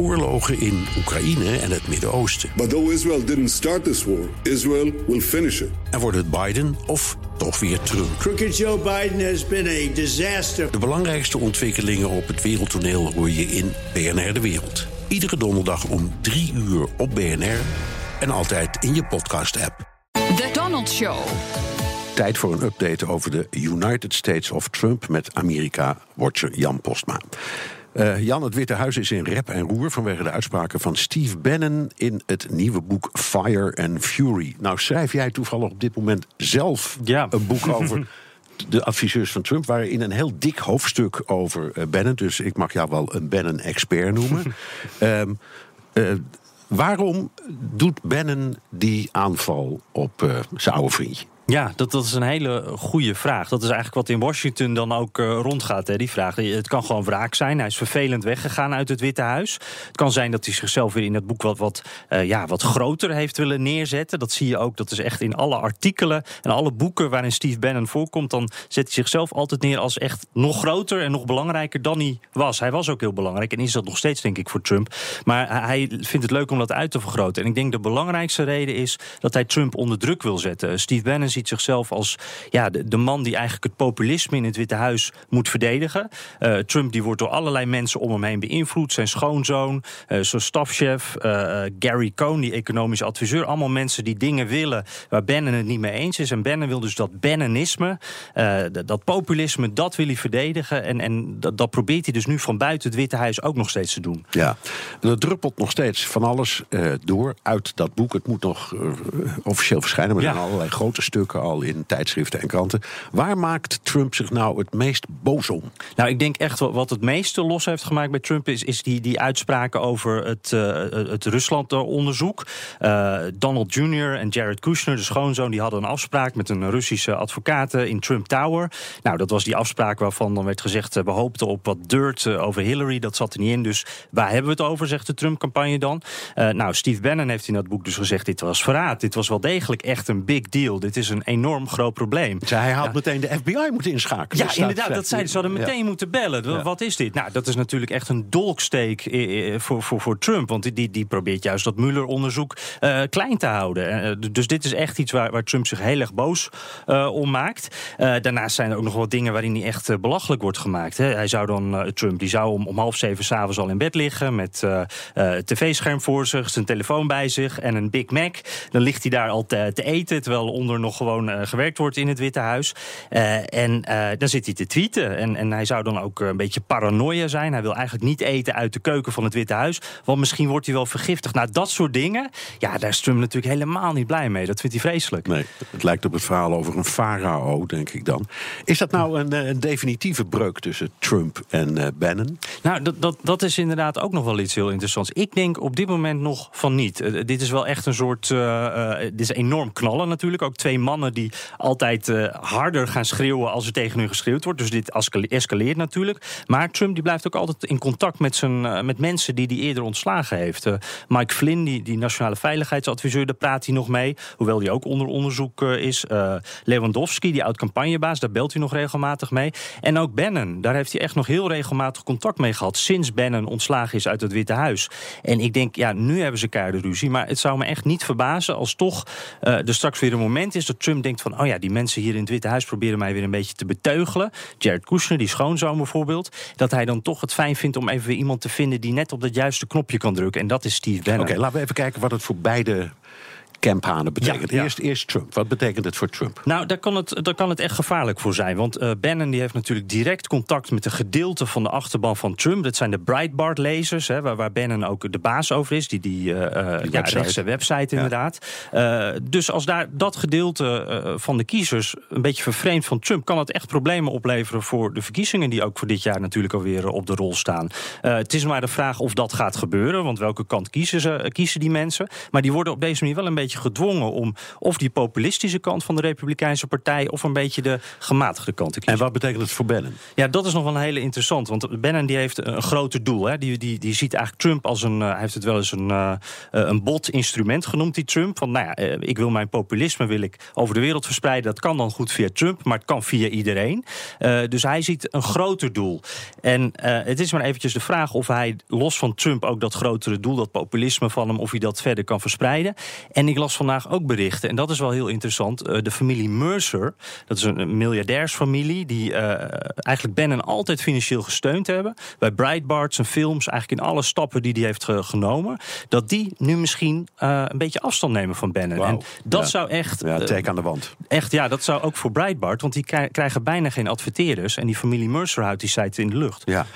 oorlogen in Oekraïne en het Midden-Oosten. But though Israel didn't start this war, Israel will finish it. En wordt het Biden of toch weer Trump? Crooked Joe Biden has been a disaster. De belangrijkste ontwikkelingen op het wereldtoneel hoor je in BNR De Wereld. Iedere donderdag om 3 uur op BNR en altijd in je podcast-app. The Donald Show. Tijd voor een update over de United States of Trump met Amerika-watcher Jan Postma. Uh, Jan, het Witte Huis is in rep en roer vanwege de uitspraken van Steve Bannon in het nieuwe boek Fire and Fury. Nou, schrijf jij toevallig op dit moment zelf ja. een boek over de adviseurs van Trump, waarin een heel dik hoofdstuk over uh, Bannon. Dus ik mag jou wel een Bannon-expert noemen. um, uh, waarom doet Bannon die aanval op zijn oude vriendje? Ja, dat, dat is een hele goede vraag. Dat is eigenlijk wat in Washington dan ook uh, rondgaat, hè, die vraag. Het kan gewoon wraak zijn. Hij is vervelend weggegaan uit het Witte Huis. Het kan zijn dat hij zichzelf weer in het boek wat, wat, uh, ja, wat groter heeft willen neerzetten. Dat zie je ook, dat is echt in alle artikelen en alle boeken waarin Steve Bannon voorkomt. Dan zet hij zichzelf altijd neer als echt nog groter en nog belangrijker dan hij was. Hij was ook heel belangrijk en is dat nog steeds, denk ik, voor Trump. Maar hij vindt het leuk om dat uit te vergroten. En ik denk de belangrijkste reden is dat hij Trump onder druk wil zetten. Steve Bannon ziet zichzelf als ja, de, de, man die eigenlijk het populisme in het Witte Huis moet verdedigen. Uh, Trump die wordt door allerlei mensen om hem heen beïnvloed. Zijn schoonzoon, uh, zijn stafchef, uh, Gary Cohn, die economische adviseur. Allemaal mensen die dingen willen waar Bannon het niet mee eens is. En Bannon wil dus dat Bannonisme, dat populisme, dat wil hij verdedigen. En, en dat, dat, probeert hij dus nu van buiten het Witte Huis ook nog steeds te doen. Ja, er druppelt nog steeds van alles door uit dat boek. Het moet nog officieel verschijnen, maar er zijn allerlei grote stukken al in tijdschriften en kranten. Waar maakt Trump zich nou het meest boos om? Nou, ik denk echt wat het meeste los heeft gemaakt bij Trump is, is die, die uitspraken over het, uh, het Rusland-onderzoek. Uh, Donald Jr. en Jared Kushner, de schoonzoon, die hadden een afspraak met een Russische advocaat in Trump Tower. Nou, dat was die afspraak waarvan dan werd gezegd: we hoopten op wat dirt over Hillary. Dat zat er niet in. Dus waar hebben we het over, zegt de Trump-campagne dan? Uh, nou, Steve Bannon heeft in dat boek dus gezegd: dit was verraad. Dit was wel degelijk echt een big deal. Dit is een enorm groot probleem. Dus hij had ja. meteen de FBI moeten inschakelen. Ja, inderdaad, dat zeiden ze. hadden meteen ja. moeten bellen. Ja. Wat is dit? Nou, dat is natuurlijk echt een dolksteek voor, voor, voor Trump. Want die, die probeert juist dat Mueller-onderzoek uh, klein te houden. Uh, dus dit is echt iets waar, waar Trump zich heel erg boos uh, om maakt. daarnaast zijn er ook nog wat dingen waarin hij echt belachelijk wordt gemaakt. Hè. Hij zou dan, Trump, die zou om, om half zeven s'avonds al in bed liggen... met tv-scherm voor zich, zijn telefoon bij zich en een Big Mac. Dan ligt hij daar al te, te eten, terwijl onder nog gewoon gewerkt wordt in het Witte Huis. Uh, en uh, dan zit hij te tweeten. En, en hij zou dan ook een beetje paranoia zijn. Hij wil eigenlijk niet eten uit de keuken van het Witte Huis. Want misschien wordt hij wel vergiftigd. Nou, dat soort dingen. Ja, daar is Trump natuurlijk helemaal niet blij mee. Dat vindt hij vreselijk. Nee, het lijkt op het verhaal over een farao, denk ik dan. Is dat nou een, een definitieve breuk tussen Trump en uh, Bannon? Nou, dat, dat, dat is inderdaad ook nog wel iets heel interessants. Ik denk op dit moment nog van niet. Uh, dit is wel echt een soort. Uh, dit is enorm knallen natuurlijk. Ook twee mannen die altijd uh, harder gaan schreeuwen als er tegen hun geschreeuwd wordt. Dus dit escaleert natuurlijk. Maar Trump die blijft ook altijd in contact met, zijn, uh, met mensen die hij eerder ontslagen heeft. Uh, Mike Flynn, die, die nationale veiligheidsadviseur, daar praat hij nog mee. Hoewel die ook onder onderzoek is. Lewandowski, die oud-campagnebaas, daar belt hij nog regelmatig mee. En ook Bannon, daar heeft hij echt nog heel regelmatig contact mee gehad. Sinds Bannon ontslagen is uit het Witte Huis. En ik denk, ja, nu hebben ze keiharde ruzie. Maar het zou me echt niet verbazen als toch er straks weer een moment is dat Trump denkt van, oh ja, die mensen hier in het Witte Huis proberen mij weer een beetje te beteugelen. Jared Kushner, die schoonzoon bijvoorbeeld. Dat hij dan toch het fijn vindt om even weer iemand te vinden die net op dat juiste knopje kan drukken. En dat is Steve Bannon. Oké, laten we even kijken wat het voor beide campanen betekent. Ja, ja. Eerst, eerst Trump. Wat betekent het voor Trump? Nou, daar kan het, daar kan het echt gevaarlijk voor zijn. Want uh, Bannon die heeft natuurlijk direct contact met een gedeelte van de achterban van Trump. Dat zijn de Breitbart-lezers, hè, waar, waar Bannon ook de baas over is. Die, die, uh, die ja, website. website inderdaad. Uh, dus als daar dat gedeelte van de kiezers een beetje vervreemd van Trump... kan het echt problemen opleveren voor de verkiezingen... die ook voor dit jaar natuurlijk alweer op de rol staan. het is maar de vraag of dat gaat gebeuren. Want welke kant kiezen, ze, kiezen die mensen? Maar die worden op deze manier wel een beetje beetje gedwongen om of die populistische kant van de Republikeinse Partij of een beetje de gematigde kant te kiezen. En wat betekent het voor Bannon? Ja, dat is nog wel een hele interessant. Want Bannon die heeft een groter doel. Hè. Die, die, die ziet eigenlijk Trump als een. hij heeft het wel eens een, uh, een bot instrument genoemd, die Trump. Van nou ja, ik wil mijn populisme wil ik over de wereld verspreiden. Dat kan dan goed via Trump, maar het kan via iedereen. dus hij ziet een groter doel. En het is maar eventjes de vraag of hij los van Trump ook dat grotere doel, dat populisme van hem, of hij dat verder kan verspreiden. En ik las vandaag ook berichten, en dat is wel heel interessant. de familie Mercer, dat is een miljardairsfamilie, die eigenlijk Bannon altijd financieel gesteund hebben. Bij Breitbart, zijn films, eigenlijk in alle stappen die hij heeft genomen. Dat die nu misschien een beetje afstand nemen van Bannon. En dat zou echt. Ja, teken aan de wand. Echt, ja, dat zou ook voor Breitbart, want die krijgen bijna geen adverteerders. En die familie Mercer houdt die site in de lucht. Ja,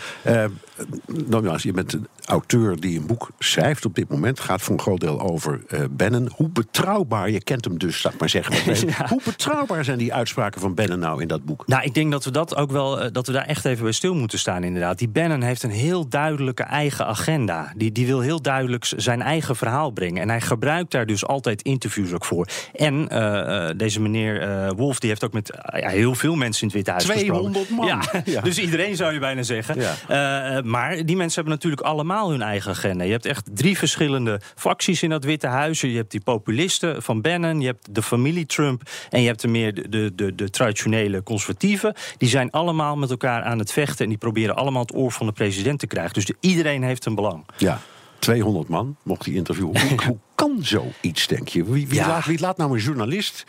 nogmaals, je bent een auteur die een boek schrijft op dit moment. Gaat voor een groot deel over Bannon. Hoe betrouwbaar, je kent hem dus, laat maar zeggen. ja. Hoe betrouwbaar zijn die uitspraken van Bannon nou in dat boek? Nou, ik denk dat we dat ook wel, dat we daar echt even bij stil moeten staan, inderdaad. Die Bannon heeft een heel duidelijke eigen agenda. Die, die wil heel duidelijk zijn eigen verhaal brengen. En hij gebruikt daar dus altijd interviews ook voor. En uh, deze meneer uh, Wolf, die heeft ook met heel veel mensen in het Witte Huis 200 man. Ja, ja, dus iedereen zou je bijna zeggen. Ja. maar die mensen hebben natuurlijk allemaal hun eigen agenda. Je hebt echt drie verschillende facties in dat Witte Huis. Je hebt die populisten van Bannon, je hebt de familie Trump... en je hebt de meer de, de, de, de traditionele conservatieven. Die zijn allemaal met elkaar aan het vechten... en die proberen allemaal het oor van de president te krijgen. Dus de, iedereen heeft een belang. Ja. 200 man mocht die interviewen. Hoe, hoe kan zoiets, denk je? Wie, wie, laat, wie laat nou een journalist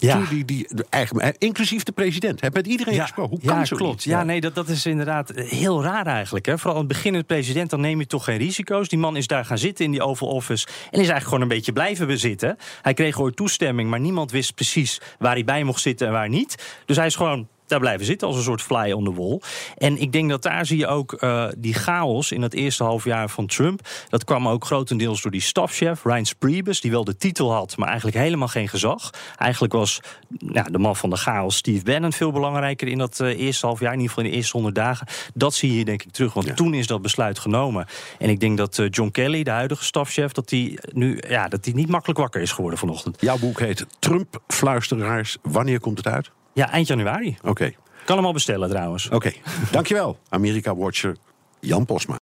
ja. Die, die, de eigen, inclusief de president. Heb met iedereen ja, gesproken. Hoe kan ja, zo klopt. Ja, nee, dat, dat is inderdaad heel raar eigenlijk. Hè. Vooral aan het begin, de president, dan neem je toch geen risico's. Die man is daar gaan zitten in die Oval Office. En is eigenlijk gewoon een beetje blijven bezitten. Hij kreeg ooit toestemming, maar niemand wist precies waar hij bij mocht zitten en waar niet. Dus hij is gewoon daar blijven zitten als een soort fly on the wall. En ik denk dat daar zie je ook uh, die chaos in het eerste half jaar van Trump. Dat kwam ook grotendeels door die stafchef, Reince Priebus, die wel de titel had, maar eigenlijk helemaal geen gezag. Eigenlijk was nou, de man van de chaos, Steve Bannon, veel belangrijker in dat uh, eerste half jaar, in ieder geval in de eerste honderd dagen. Dat zie je denk ik terug, want ja. toen is dat besluit genomen. En ik denk dat uh, John Kelly, de huidige stafchef, dat die nu ja, dat die niet makkelijk wakker is geworden vanochtend. Jouw boek heet Trump Fluisteraars. Wanneer komt het uit? Ja, eind januari. Oké. Okay. Kan hem al bestellen trouwens. Oké, okay. dankjewel. Amerika-watcher Jan Posma.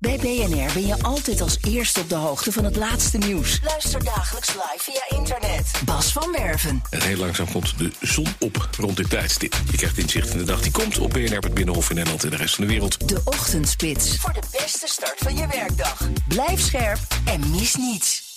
Bij BNR ben je altijd als eerste op de hoogte van het laatste nieuws. Luister dagelijks live via internet. Bas van Werven. En heel langzaam komt de zon op rond dit tijdstip. Je krijgt inzicht in de dag die komt op BNR, het Binnenhof in Nederland en de rest van de wereld. De Ochtendspits. Voor de beste start van je werkdag. Blijf scherp en mis niets.